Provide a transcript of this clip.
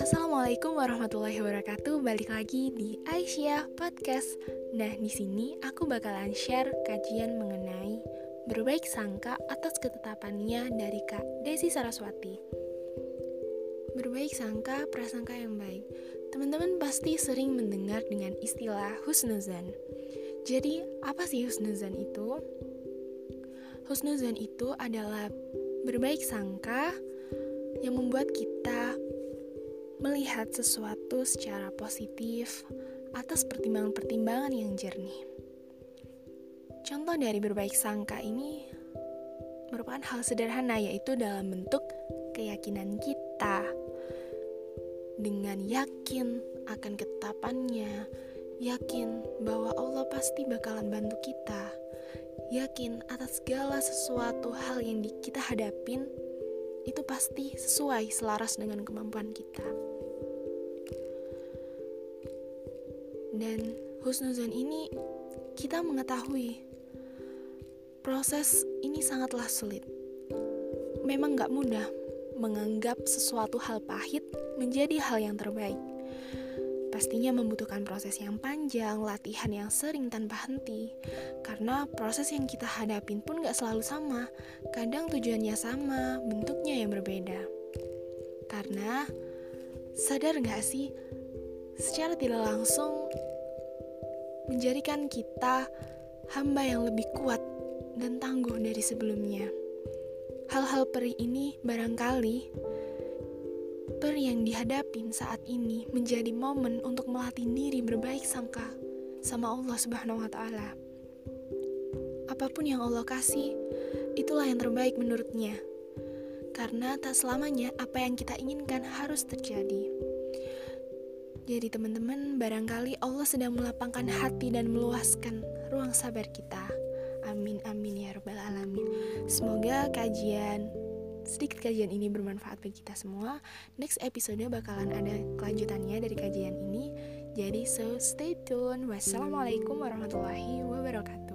Assalamualaikum warahmatullahi wabarakatuh. Balik lagi di Aisyah Podcast. Nah, di sini aku bakalan share kajian mengenai berbaik sangka atas ketetapannya dari Kak Desi Saraswati. Berbaik sangka, prasangka yang baik. Teman-teman pasti sering mendengar dengan istilah husnuzan. Jadi, apa sih husnuzan itu? Husnuzan itu adalah berbaik sangka yang membuat kita melihat sesuatu secara positif atas pertimbangan-pertimbangan yang jernih. Contoh dari berbaik sangka ini merupakan hal sederhana yaitu dalam bentuk keyakinan kita dengan yakin akan ketetapannya, yakin bahwa Allah pasti bakalan bantu kita yakin atas segala sesuatu hal yang di kita hadapin itu pasti sesuai selaras dengan kemampuan kita. Dan husnuzon ini kita mengetahui proses ini sangatlah sulit. Memang gak mudah menganggap sesuatu hal pahit menjadi hal yang terbaik pastinya membutuhkan proses yang panjang, latihan yang sering tanpa henti. Karena proses yang kita hadapin pun gak selalu sama. Kadang tujuannya sama, bentuknya yang berbeda. Karena sadar gak sih, secara tidak langsung menjadikan kita hamba yang lebih kuat dan tangguh dari sebelumnya. Hal-hal perih ini barangkali Per yang dihadapin saat ini menjadi momen untuk melatih diri berbaik sangka sama Allah Subhanahu wa taala. Apa pun yang Allah kasih, itulah yang terbaik menurutnya. Karena tak selamanya apa yang kita inginkan harus terjadi. Jadi teman-teman, barangkali Allah sedang melapangkan hati dan meluaskan ruang sabar kita. Amin amin ya rabbal alamin. Semoga kajian sedikit kajian ini bermanfaat bagi kita semua. Next episode bakalan ada kelanjutannya dari kajian ini. Jadi so stay tune. Wassalamualaikum warahmatullahi wabarakatuh.